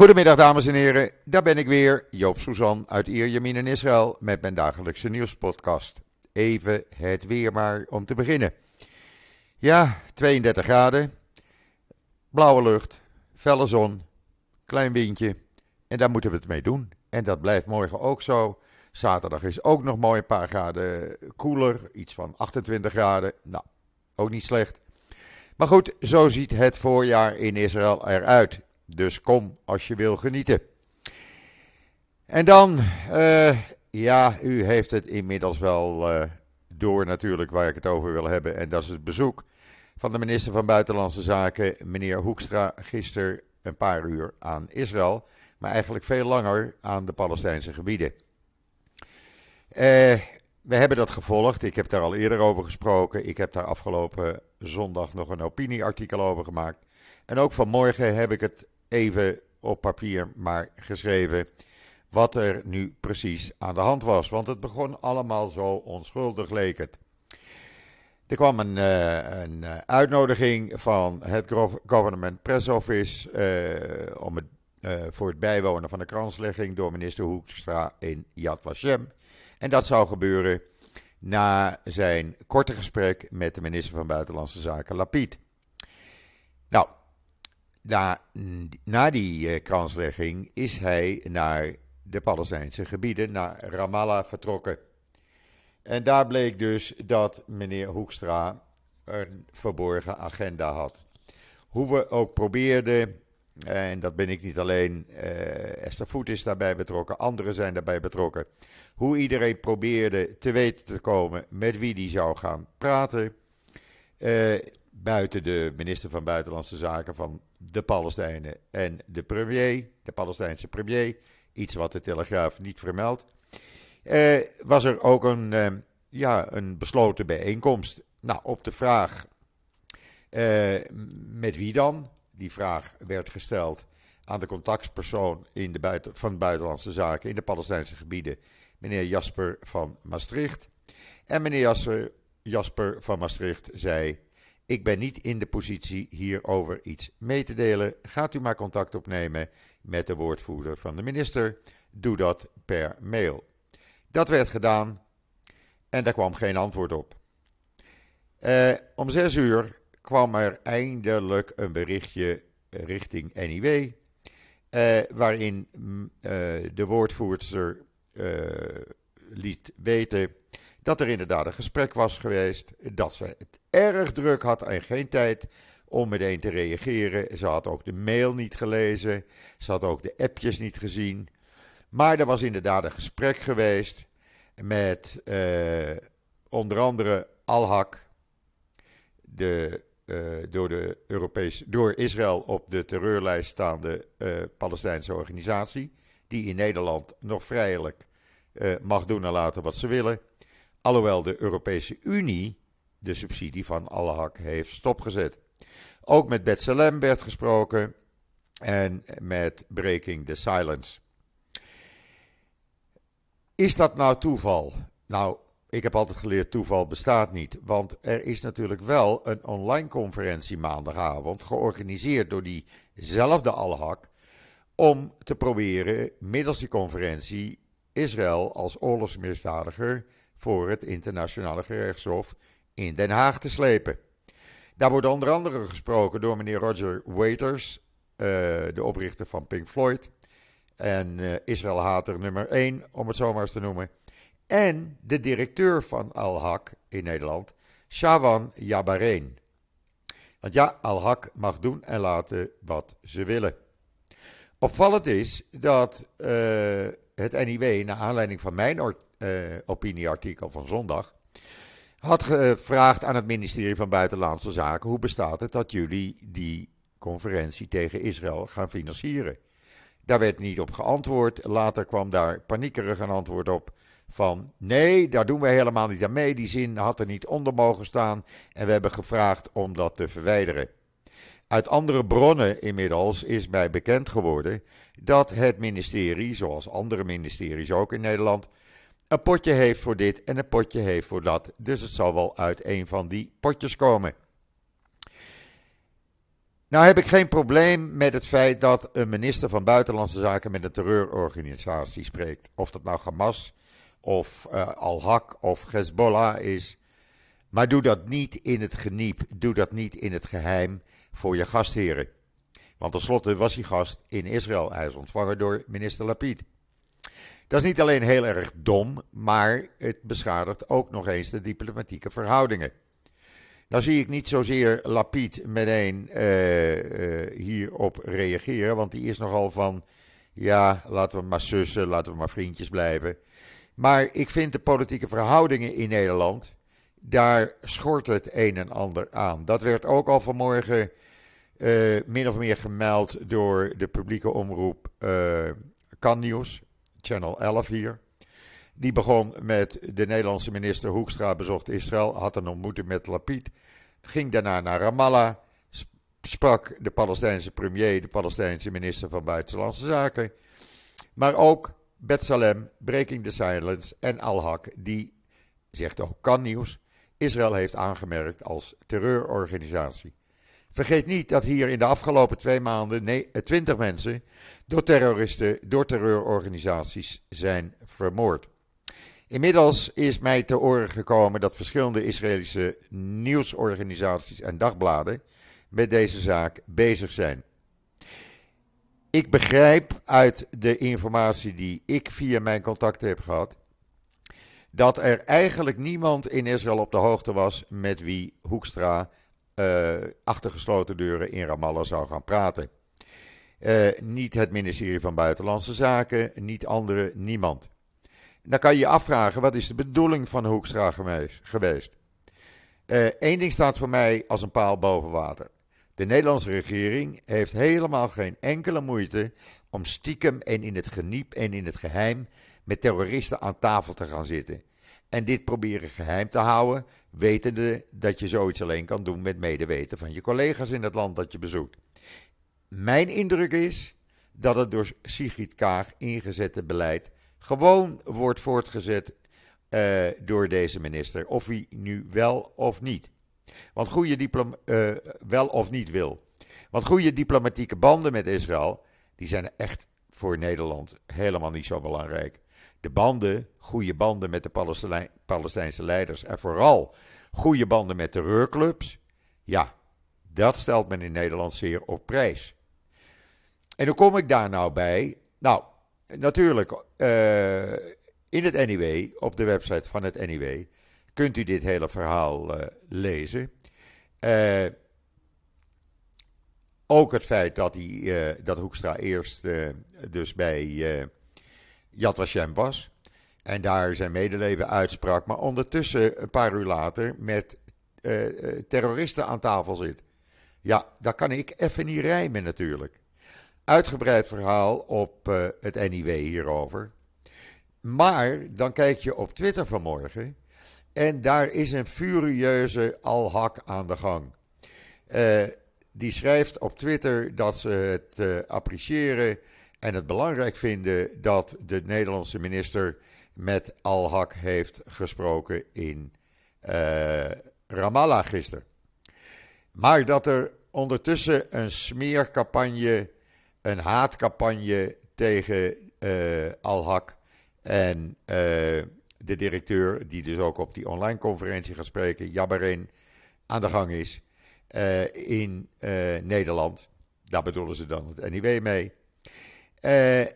Goedemiddag dames en heren, daar ben ik weer, Joop Suzan uit Ierjemien in Israël met mijn dagelijkse nieuwspodcast. Even het weer maar om te beginnen. Ja, 32 graden, blauwe lucht, felle zon, klein windje en daar moeten we het mee doen. En dat blijft morgen ook zo. Zaterdag is ook nog mooi een paar graden koeler, iets van 28 graden. Nou, ook niet slecht. Maar goed, zo ziet het voorjaar in Israël eruit. Dus kom als je wil genieten. En dan, uh, ja, u heeft het inmiddels wel uh, door natuurlijk waar ik het over wil hebben. En dat is het bezoek van de minister van Buitenlandse Zaken, meneer Hoekstra, gisteren een paar uur aan Israël. Maar eigenlijk veel langer aan de Palestijnse gebieden. Uh, we hebben dat gevolgd. Ik heb daar al eerder over gesproken. Ik heb daar afgelopen zondag nog een opinieartikel over gemaakt. En ook vanmorgen heb ik het even op papier maar geschreven. Wat er nu precies aan de hand was. Want het begon allemaal zo onschuldig, leek het. Er kwam een, uh, een uitnodiging van het Government Press Office. Uh, om het, voor het bijwonen van de kranslegging door minister Hoekstra in Yad Vashem. En dat zou gebeuren na zijn korte gesprek met de minister van Buitenlandse Zaken, Lapid. Nou, na, na die uh, kranslegging is hij naar de Palestijnse gebieden, naar Ramallah vertrokken. En daar bleek dus dat meneer Hoekstra een verborgen agenda had. Hoe we ook probeerden, en dat ben ik niet alleen, uh, Esther Voet is daarbij betrokken, anderen zijn daarbij betrokken. Hoe iedereen probeerde te weten te komen met wie die zou gaan praten. Uh, buiten de minister van Buitenlandse Zaken van de Palestijnen en de premier, de Palestijnse premier, iets wat de Telegraaf niet vermeldt, uh, was er ook een, uh, ja, een besloten bijeenkomst. Nou, op de vraag uh, met wie dan? Die vraag werd gesteld aan de contactpersoon in de buiten, van Buitenlandse Zaken in de Palestijnse gebieden, meneer Jasper van Maastricht. En meneer Jasper, Jasper van Maastricht zei: ik ben niet in de positie hierover iets mee te delen. Gaat u maar contact opnemen met de woordvoerder van de minister. Doe dat per mail. Dat werd gedaan en daar kwam geen antwoord op. Uh, om zes uur kwam er eindelijk een berichtje richting NIW. Uh, waarin uh, de woordvoerder liet weten dat er inderdaad een gesprek was geweest. Dat ze het erg druk had en geen tijd om meteen te reageren. Ze had ook de mail niet gelezen. Ze had ook de appjes niet gezien. Maar er was inderdaad een gesprek geweest met uh, onder andere Al-Haq, de, uh, door, de Europees, door Israël op de terreurlijst staande uh, Palestijnse organisatie, die in Nederland nog vrijelijk mag doen en laten wat ze willen. Alhoewel de Europese Unie de subsidie van Al-Haq heeft stopgezet. Ook met Bethlehem werd gesproken en met Breaking the Silence. Is dat nou toeval? Nou, ik heb altijd geleerd toeval bestaat niet. Want er is natuurlijk wel een online conferentie maandagavond georganiseerd door diezelfde Al-Haq om te proberen middels die conferentie Israël als oorlogsmisdadiger voor het internationale gerechtshof in Den Haag te slepen. Daar wordt onder andere gesproken door meneer Roger Waiters, uh, de oprichter van Pink Floyd. En uh, Israël hater nummer 1, om het zo maar eens te noemen. En de directeur van Al-Haq in Nederland, Shawan Jabareen. Want ja, Al-Haq mag doen en laten wat ze willen. Opvallend is dat uh, het NIW, naar aanleiding van mijn opinieartikel van zondag, had gevraagd aan het ministerie van Buitenlandse Zaken: hoe bestaat het dat jullie die conferentie tegen Israël gaan financieren? Daar werd niet op geantwoord. Later kwam daar paniekerig een antwoord op van nee, daar doen we helemaal niet aan mee. Die zin had er niet onder mogen staan en we hebben gevraagd om dat te verwijderen. Uit andere bronnen inmiddels is mij bekend geworden dat het ministerie, zoals andere ministeries ook in Nederland, een potje heeft voor dit en een potje heeft voor dat. Dus het zal wel uit een van die potjes komen. Nou heb ik geen probleem met het feit dat een minister van Buitenlandse Zaken met een terreurorganisatie spreekt. Of dat nou Hamas of uh, Al-Haq of Hezbollah is. Maar doe dat niet in het geniep, doe dat niet in het geheim voor je gastheren. Want tenslotte was hij gast in Israël. Hij is ontvangen door minister Lapid. Dat is niet alleen heel erg dom, maar het beschadigt ook nog eens de diplomatieke verhoudingen. Nou zie ik niet zozeer Lapid meteen uh, uh, hierop reageren, want die is nogal van, ja, laten we maar sussen, laten we maar vriendjes blijven. Maar ik vind de politieke verhoudingen in Nederland, daar schort het een en ander aan. Dat werd ook al vanmorgen uh, min of meer gemeld door de publieke omroep uh, Nieuws, Channel 11 hier. Die begon met de Nederlandse minister Hoekstra bezocht Israël, had een ontmoeting met Lapid, ging daarna naar Ramallah, sprak de Palestijnse premier, de Palestijnse minister van Buitenlandse Zaken, maar ook Betsalem, Breaking the Silence en Al-Haq, die, zegt ook kan nieuws, Israël heeft aangemerkt als terreurorganisatie. Vergeet niet dat hier in de afgelopen twee maanden nee, 20 mensen door terroristen, door terreurorganisaties zijn vermoord. Inmiddels is mij te oren gekomen dat verschillende Israëlische nieuwsorganisaties en dagbladen met deze zaak bezig zijn. Ik begrijp uit de informatie die ik via mijn contacten heb gehad, dat er eigenlijk niemand in Israël op de hoogte was met wie Hoekstra uh, achter gesloten deuren in Ramallah zou gaan praten. Uh, niet het ministerie van Buitenlandse Zaken, niet anderen, niemand. Dan kan je je afvragen, wat is de bedoeling van Hoekstra geweest? Eén uh, ding staat voor mij als een paal boven water. De Nederlandse regering heeft helemaal geen enkele moeite om stiekem en in het geniep en in het geheim met terroristen aan tafel te gaan zitten. En dit proberen geheim te houden, wetende dat je zoiets alleen kan doen met medeweten van je collega's in het land dat je bezoekt. Mijn indruk is dat het door Sigrid Kaag ingezette beleid gewoon wordt voortgezet uh, door deze minister, of hij nu wel of niet. Want goede diplom uh, wel of niet wil. Want goede diplomatieke banden met Israël, die zijn echt voor Nederland helemaal niet zo belangrijk. De banden, goede banden met de Palestijn, Palestijnse leiders en vooral goede banden met terreurclubs, ja, dat stelt men in Nederland zeer op prijs. En hoe kom ik daar nou bij? Nou, natuurlijk, uh, in het NIW, op de website van het NIW, kunt u dit hele verhaal uh, lezen. Uh, ook het feit dat, die, dat Hoekstra eerst dus bij Yad Vashem was. En daar zijn medeleven uitsprak. Maar ondertussen, een paar uur later, met uh, terroristen aan tafel zit. Ja, dat kan ik even niet rijmen natuurlijk. Uitgebreid verhaal op uh, het NIW hierover. Maar dan kijk je op Twitter vanmorgen. En daar is een furieuze alhak aan de gang. Die schrijft op Twitter dat ze het appreciëren en het belangrijk vinden dat de Nederlandse minister met Al-Haq heeft gesproken in uh, Ramallah gisteren. Maar dat er ondertussen een smeercampagne, een haatcampagne tegen uh, Al-Haq en uh, de directeur, die dus ook op die online conferentie gaat spreken, Jabberin, aan de gang is in Nederland. Daar bedoelen ze dan het NIW mee eh,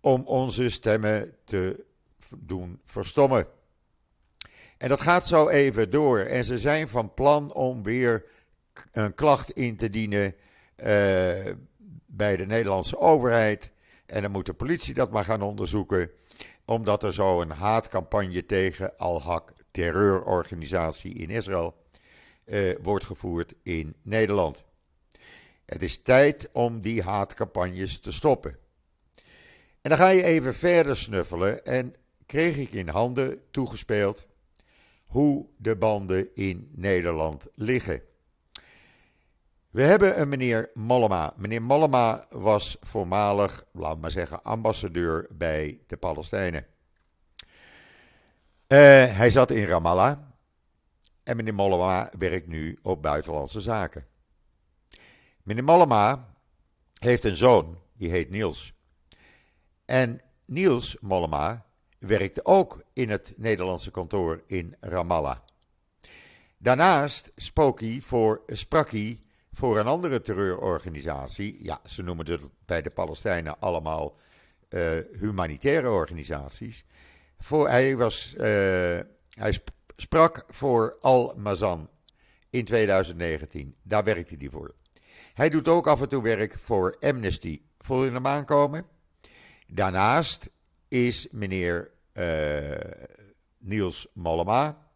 om onze stemmen te doen verstommen. En dat gaat zo even door. En ze zijn van plan om weer een klacht in te dienen eh, bij de Nederlandse overheid. En dan moet de politie dat maar gaan onderzoeken. Omdat er zo een haatcampagne tegen Al-Haq, terreurorganisatie in Israël, uh, wordt gevoerd in Nederland. Het is tijd om die haatcampagnes te stoppen. En dan ga je even verder snuffelen en kreeg ik in handen toegespeeld hoe de banden in Nederland liggen. We hebben een meneer Mollema. Meneer Mollema was voormalig, laat maar zeggen, ambassadeur bij de Palestijnen. Uh, hij zat in Ramallah en meneer Mollema werkt nu op buitenlandse zaken. Meneer Mollema heeft een zoon, die heet Niels. En Niels Mollema werkte ook in het Nederlandse kantoor in Ramallah. Daarnaast sprak hij voor, sprak hij voor een andere terreurorganisatie. Ja, ze noemen het bij de Palestijnen allemaal uh, humanitaire organisaties. Voor, hij, was, uh, hij sprak voor Al-Mazan in 2019. Daar werkte hij voor. Hij doet ook af en toe werk voor Amnesty. Voel je hem aankomen? Daarnaast is meneer uh, Niels Mollema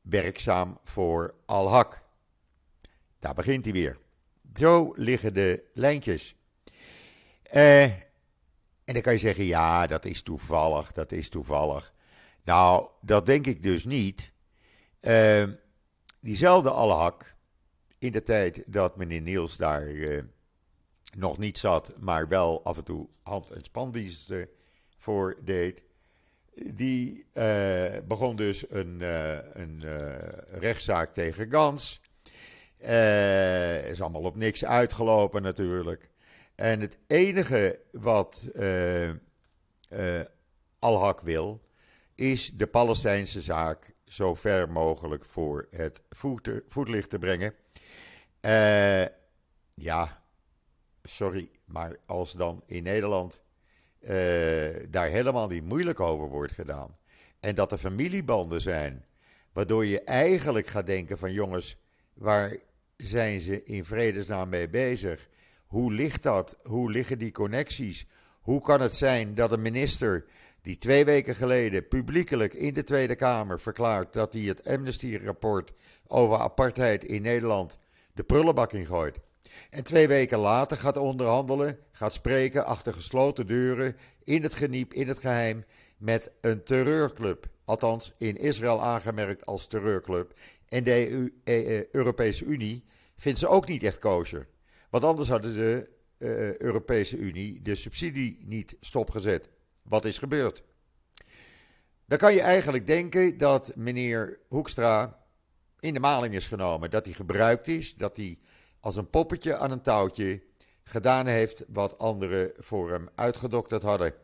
werkzaam voor Al-Haq. Daar begint hij weer. Zo liggen de lijntjes. Uh, en dan kan je zeggen, ja, dat is toevallig, dat is toevallig. Nou, dat denk ik dus niet. Uh, diezelfde Al-Haq, in de tijd dat meneer Niels daar nog niet zat, maar wel af en toe hand- en spandiensten voor deed, die uh, begon dus een, uh, een rechtszaak tegen Gans. is allemaal op niks uitgelopen natuurlijk. En het enige wat Al-Haq wil, is de Palestijnse zaak zo ver mogelijk voor het voetlicht te brengen. Ja, sorry, maar als dan in Nederland uh, daar helemaal niet moeilijk over wordt gedaan. En dat er familiebanden zijn, waardoor je eigenlijk gaat denken van jongens, waar zijn ze in vredesnaam mee bezig? Hoe ligt dat? Hoe liggen die connecties? Hoe kan het zijn dat een minister die twee weken geleden publiekelijk in de Tweede Kamer verklaart dat hij het Amnesty-rapport over apartheid in Nederland de prullenbak ingooit. En twee weken later gaat onderhandelen, gaat spreken achter gesloten deuren, in het geniep, in het geheim, met een terreurclub. Althans, in Israël aangemerkt als terreurclub. En de EU, e, e, Europese Unie vindt ze ook niet echt kosher. Want anders hadden de uh, Europese Unie de subsidie niet stopgezet. Wat is gebeurd? Dan kan je eigenlijk denken dat meneer Hoekstra in de maling is genomen. Dat hij gebruikt is, dat hij als een poppetje aan een touwtje gedaan heeft wat anderen voor hem uitgedokterd hadden.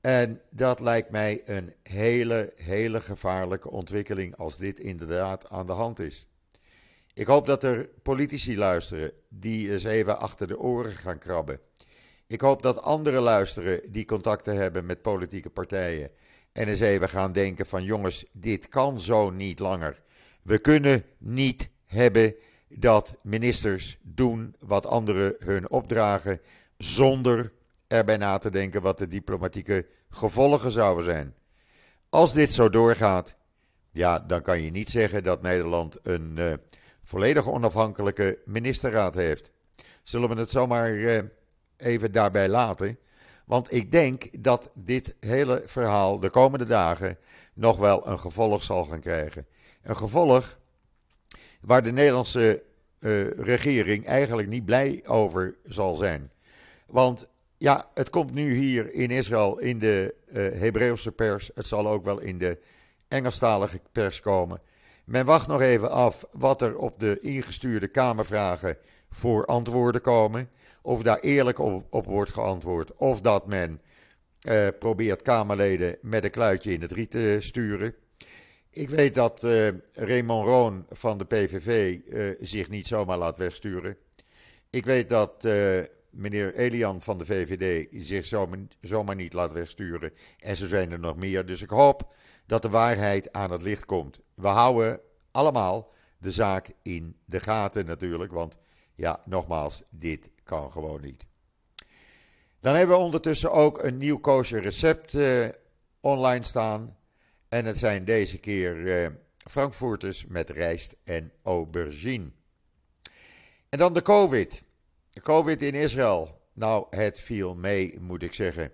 En dat lijkt mij een hele, hele gevaarlijke ontwikkeling als dit inderdaad aan de hand is. Ik hoop dat er politici luisteren die eens even achter de oren gaan krabben. Ik hoop dat anderen luisteren die contacten hebben met politieke partijen. En eens even gaan denken van jongens, dit kan zo niet langer. We kunnen niet hebben dat ministers doen wat anderen hun opdragen zonder erbij na te denken wat de diplomatieke gevolgen zouden zijn. Als dit zo doorgaat, ja, dan kan je niet zeggen dat Nederland een uh, volledig onafhankelijke ministerraad heeft. Zullen we het zomaar uh, even daarbij laten? Want ik denk dat dit hele verhaal de komende dagen nog wel een gevolg zal gaan krijgen. Een gevolg waar de Nederlandse uh, regering eigenlijk niet blij over zal zijn. Want ja, het komt nu hier in Israël in de uh, Hebreeuwse pers. Het zal ook wel in de Engelstalige pers komen. Men wacht nog even af wat er op de ingestuurde Kamervragen voor antwoorden komen. Of daar eerlijk op, op wordt geantwoord. Of dat men uh, probeert Kamerleden met een kluitje in het riet te sturen. Ik weet dat uh, Raymond Roon van de PVV eh, zich niet zomaar laat wegsturen. Ik weet dat uh, meneer Elian van de VVD zich zomaar, zomaar niet laat wegsturen. En zo zijn er nog meer. Dus ik hoop dat de waarheid aan het licht komt. We houden allemaal de zaak in de gaten natuurlijk. Want ja, nogmaals, dit kan gewoon niet. Dan hebben we ondertussen ook een nieuw kosher recept online staan. En het zijn deze keer uh, Frankfurters met rijst en aubergine. En dan de COVID. De COVID in Israël. Nou, het viel mee, moet ik zeggen.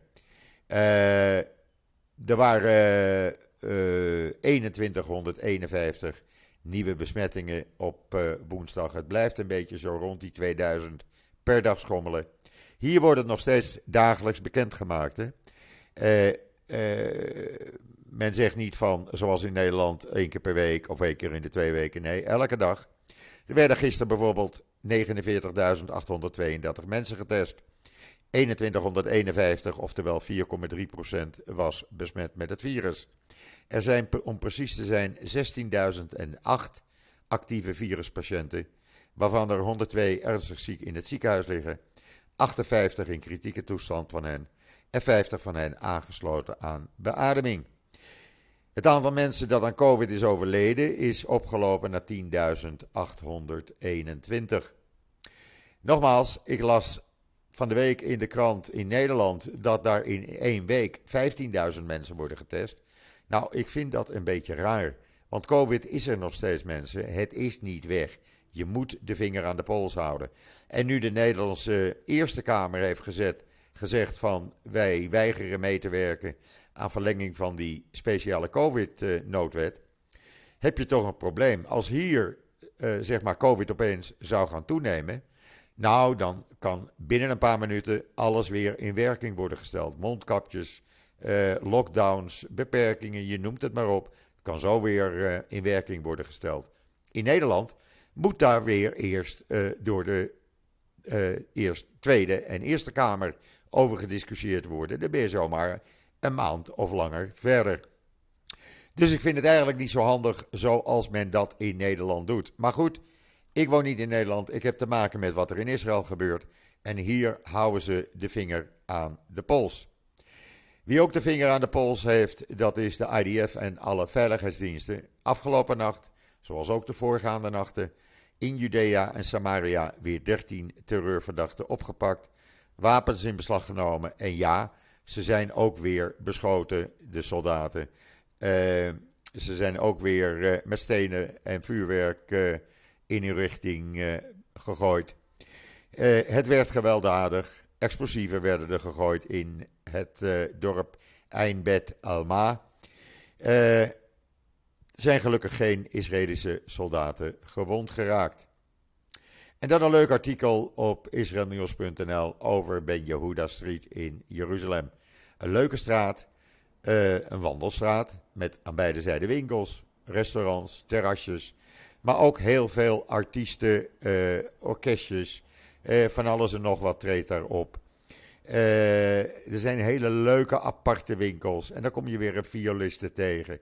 Uh, er waren uh, eh, 2151 nieuwe besmettingen op uh, woensdag. Het blijft een beetje zo rond die 2000 per dag schommelen. Hier wordt het nog steeds dagelijks bekendgemaakt. Hè? Men zegt niet van, zoals in Nederland, één keer per week of één keer in de twee weken. Nee, elke dag. Er werden gisteren bijvoorbeeld mensen getest. 2151, oftewel 4,3% was besmet met het virus. Er zijn, om precies te zijn, 16.008 actieve viruspatiënten, waarvan er 102 ernstig ziek in het ziekenhuis liggen, 58 in kritieke toestand van hen en 50 van hen aangesloten aan beademing. Het aantal mensen dat aan COVID is overleden is opgelopen naar 10.821. Nogmaals, ik las van de week in de krant in Nederland dat daar in één week 15.000 mensen worden getest. Nou, ik vind dat een beetje raar. Want COVID is er nog steeds, mensen. Het is niet weg. Je moet de vinger aan de pols houden. En nu de Nederlandse Eerste Kamer heeft gezet, gezegd van wij weigeren mee te werken aan verlenging van die speciale COVID-noodwet, heb je toch een probleem. Als hier uh, zeg maar COVID opeens zou gaan toenemen, nou dan kan binnen een paar minuten alles weer in werking worden gesteld. Mondkapjes, uh, lockdowns, beperkingen, je noemt het maar op. Kan zo weer uh, in werking worden gesteld. In Nederland moet daar weer eerst door de eerst, Tweede en Eerste Kamer over gediscussieerd worden. Dan ben je zomaar een maand of langer verder. Dus ik vind het eigenlijk niet zo handig zoals men dat in Nederland doet. Maar goed, ik woon niet in Nederland. Ik heb te maken met wat er in Israël gebeurt. En hier houden ze de vinger aan de pols. Wie ook de vinger aan de pols heeft, dat is de IDF en alle veiligheidsdiensten. Afgelopen nacht, zoals ook de voorgaande nachten, in Judea en Samaria weer 13 terreurverdachten opgepakt, wapens in beslag genomen en ja, ze zijn ook weer beschoten, de soldaten. Uh, ze zijn ook weer uh, met stenen en vuurwerk uh, in hun richting gegooid. het werd gewelddadig. Explosieven werden er gegooid in het dorp Einbet Alma. Er zijn gelukkig geen Israëlische soldaten gewond geraakt. En dan een leuk artikel op israelnieuws.nl over Ben Yehuda Street in Jeruzalem. Een leuke straat, uh, een wandelstraat met aan beide zijden winkels, restaurants, terrasjes. Maar ook heel veel artiesten, uh, orkestjes, uh, van alles en nog wat treedt daarop. er zijn hele leuke aparte winkels en dan kom je weer een violiste tegen.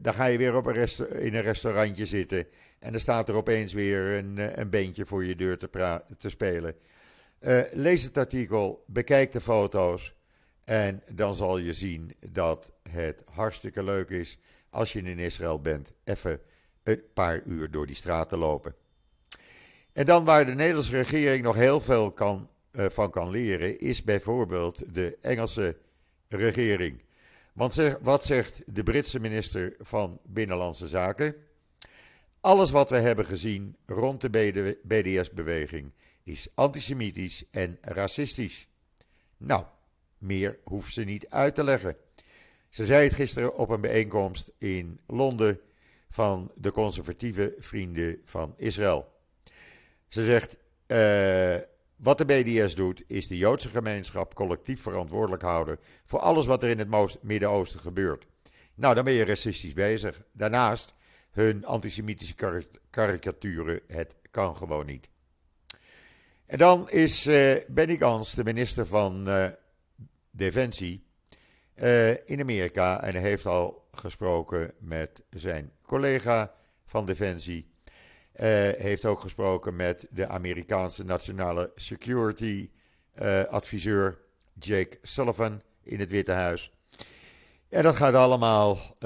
dan ga je weer op een in een restaurantje zitten en dan staat er opeens weer een, een beentje voor je deur te, te spelen. lees het artikel, bekijk de foto's. En dan zal je zien dat het hartstikke leuk is als je in Israël bent, even een paar uur door die straten lopen. En dan waar de Nederlandse regering nog heel veel kan, uh, van kan leren, is bijvoorbeeld de Engelse regering. Want zeg, wat zegt de Britse minister van Binnenlandse Zaken? Alles wat we hebben gezien rond de BDS-beweging is antisemitisch en racistisch. Nou, meer hoeft ze niet uit te leggen. Ze zei het gisteren op een bijeenkomst in Londen van de conservatieve vrienden van Israël. Ze zegt: uh, Wat de BDS doet, is de Joodse gemeenschap collectief verantwoordelijk houden voor alles wat er in het Midden-Oosten gebeurt. Nou, dan ben je racistisch bezig. Daarnaast, hun antisemitische karikaturen, het kan gewoon niet. En dan is uh, Benny Gans, de minister van uh, Defensie uh, in Amerika. En hij heeft al gesproken met zijn collega van Defensie. Heeft ook gesproken met de Amerikaanse Nationale Security adviseur Jake Sullivan in het Witte Huis. En dat gaat allemaal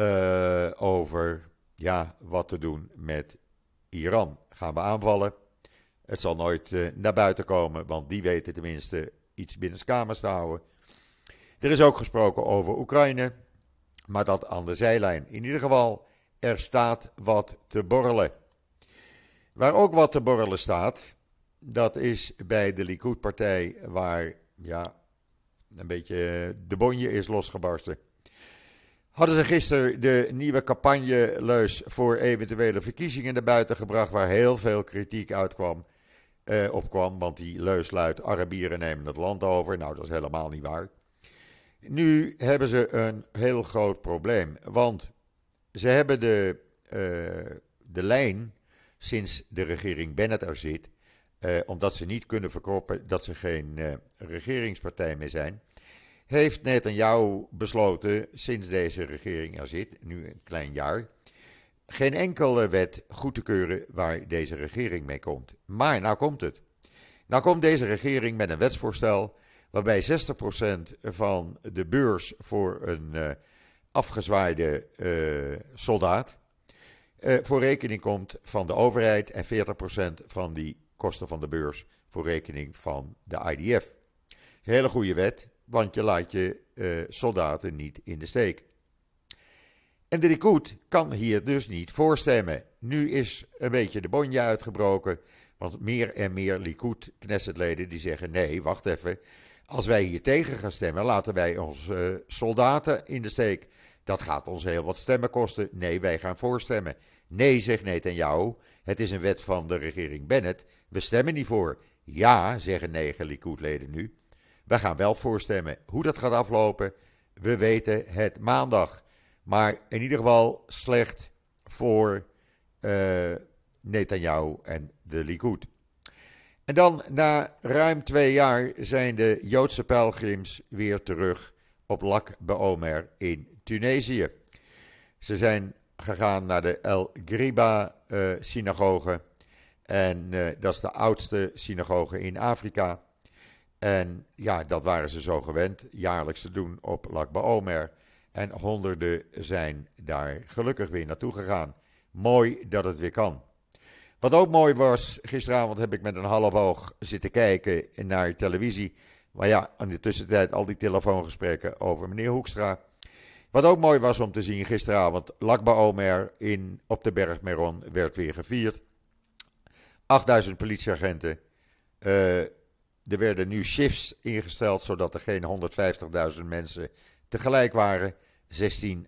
over ja, wat te doen met Iran. Gaan we aanvallen? Het zal nooit naar buiten komen, want die weten tenminste iets binnen kamers te houden. Er is ook gesproken over Oekraïne, maar dat aan de zijlijn. In ieder geval, er staat wat te borrelen. Waar ook wat te borrelen staat, dat is bij de Likud-partij, waar ja, een beetje de bonje is losgebarsten. Hadden ze gisteren de nieuwe campagneleus voor eventuele verkiezingen naar buiten gebracht, waar heel veel kritiek uitkwam, eh, opkwam. Want die leus luidt: Arabieren nemen het land over. Nou, dat is helemaal niet waar. Nu hebben ze een heel groot probleem, want ze hebben de, uh, de lijn sinds de regering Bennett er zit, eh, omdat ze niet kunnen verkroppen dat ze geen eh, regeringspartij meer zijn, heeft Netanyahu besloten, sinds deze regering er zit, nu een klein jaar, geen enkele wet goed te keuren waar deze regering mee komt. Maar nou komt het. Nou komt deze regering met een wetsvoorstel waarbij 60% van de beurs voor een uh, afgezwaaide uh, soldaat uh, voor rekening komt van de overheid en 40% van die kosten van de beurs voor rekening van de IDF. Hele goede wet, want je laat je soldaten niet in de steek. En de Likud kan hier dus niet voorstemmen. Nu is een beetje de bonje uitgebroken. Want meer en meer Likud-Knessetleden die zeggen: nee, wacht even. Als wij hier tegen gaan stemmen, laten wij onze uh, soldaten in de steek. Dat gaat ons heel wat stemmen kosten. Nee, wij gaan voorstemmen. Nee, zegt jou. Het is een wet van de regering Bennett. We stemmen niet voor. Ja, zeggen negen Likud-leden nu. We gaan wel voorstemmen. Hoe dat gaat aflopen, we weten het maandag. Maar in ieder geval slecht voor uh, Netanyahu en de Likud. En dan, na ruim twee jaar, zijn de Joodse pelgrims weer terug op Lak Beomer in Tunesië. Ze zijn gegaan naar de El Griba uh, synagoge. En uh, dat is de oudste synagoge in Afrika. En ja, dat waren ze zo gewend jaarlijks te doen op Lak Beomer. En honderden zijn daar gelukkig weer naartoe gegaan. Mooi dat het weer kan. Wat ook mooi was, gisteravond heb ik met een half oog zitten kijken naar televisie. Maar ja, in de tussentijd al die telefoongesprekken over meneer Hoekstra. Wat ook mooi was om te zien gisteravond, Lakba Omer in, op de berg Meron werd weer gevierd. 8000 politieagenten. Uh, er werden nu shifts ingesteld, zodat er geen 150.000 mensen tegelijk waren. 16,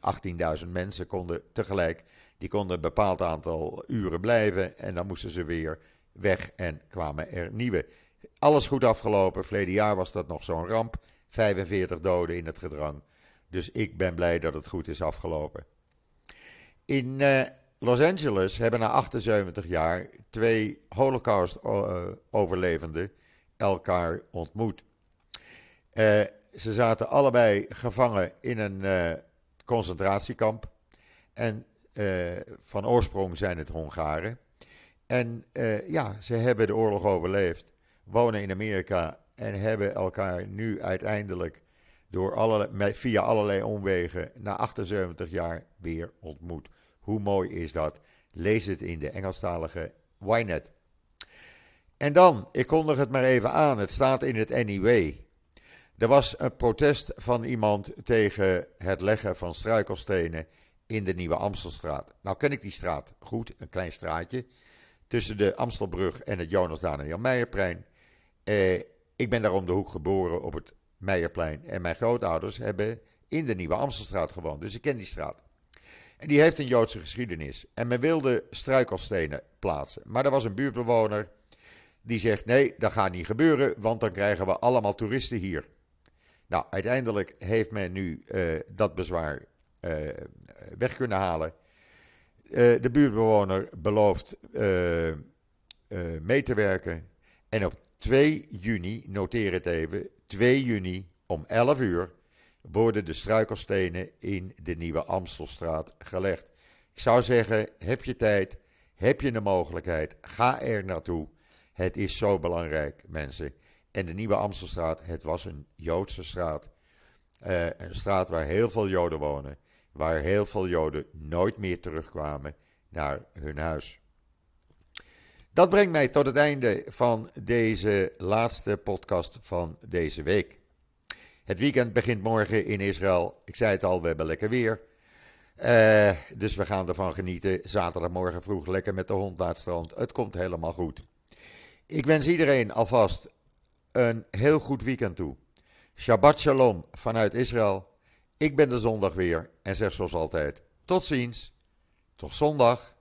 18.000 mensen konden tegelijk. Die konden een bepaald aantal uren blijven en dan moesten ze weer weg en kwamen er nieuwe. Alles goed afgelopen. Verleden jaar was dat nog zo'n ramp. 45 doden in het gedrang. Dus ik ben blij dat het goed is afgelopen. In uh, Los Angeles hebben na 78 jaar twee Holocaust-overlevenden elkaar ontmoet. Uh, ze zaten allebei gevangen in een uh, concentratiekamp. En uh, van oorsprong zijn het Hongaren. En ja, ze hebben de oorlog overleefd, wonen in Amerika en hebben elkaar nu uiteindelijk door allerlei, via allerlei omwegen na 78 jaar weer ontmoet. Hoe mooi is dat? Lees het in de Engelstalige Ynet. En dan, ik kondig het maar even aan, het staat in het NIW. Er was een protest van iemand tegen het leggen van struikelstenen in de Nieuwe Amstelstraat. Nou ken ik die straat goed, een klein straatje tussen de Amstelbrug en het Jonas Daniel Meijerplein. Eh, ik ben daar om de hoek geboren op het Meijerplein en mijn grootouders hebben in de Nieuwe Amstelstraat gewoond, dus ik ken die straat. En die heeft een Joodse geschiedenis. En men wilde struikelstenen plaatsen. Maar er was een buurtbewoner die zegt: nee, dat gaat niet gebeuren, want dan krijgen we allemaal toeristen hier. Nou, uiteindelijk heeft men nu uh, dat bezwaar uh, weg kunnen halen. Uh, de buurtbewoner belooft mee te werken. En op 2 juni, noteer het even, 2 juni om 11 uur worden de struikelstenen in de nieuwe Amstelstraat gelegd. Ik zou zeggen, heb je tijd, heb je de mogelijkheid, ga er naartoe. Het is zo belangrijk, mensen. En de Nieuwe Amstelstraat, het was een Joodse straat. Uh, een straat waar heel veel Joden wonen. Waar heel veel Joden nooit meer terugkwamen naar hun huis. Dat brengt mij tot het einde van deze laatste podcast van deze week. Het weekend begint morgen in Israël. Ik zei het al, we hebben lekker weer. Uh, dus we gaan ervan genieten. Zaterdagmorgen vroeg lekker met de hond naar het strand. Het komt helemaal goed. Ik wens iedereen alvast een heel goed weekend toe. Shabbat shalom vanuit Israël. Ik ben de zondag weer en zeg zoals altijd: tot ziens. Tot zondag.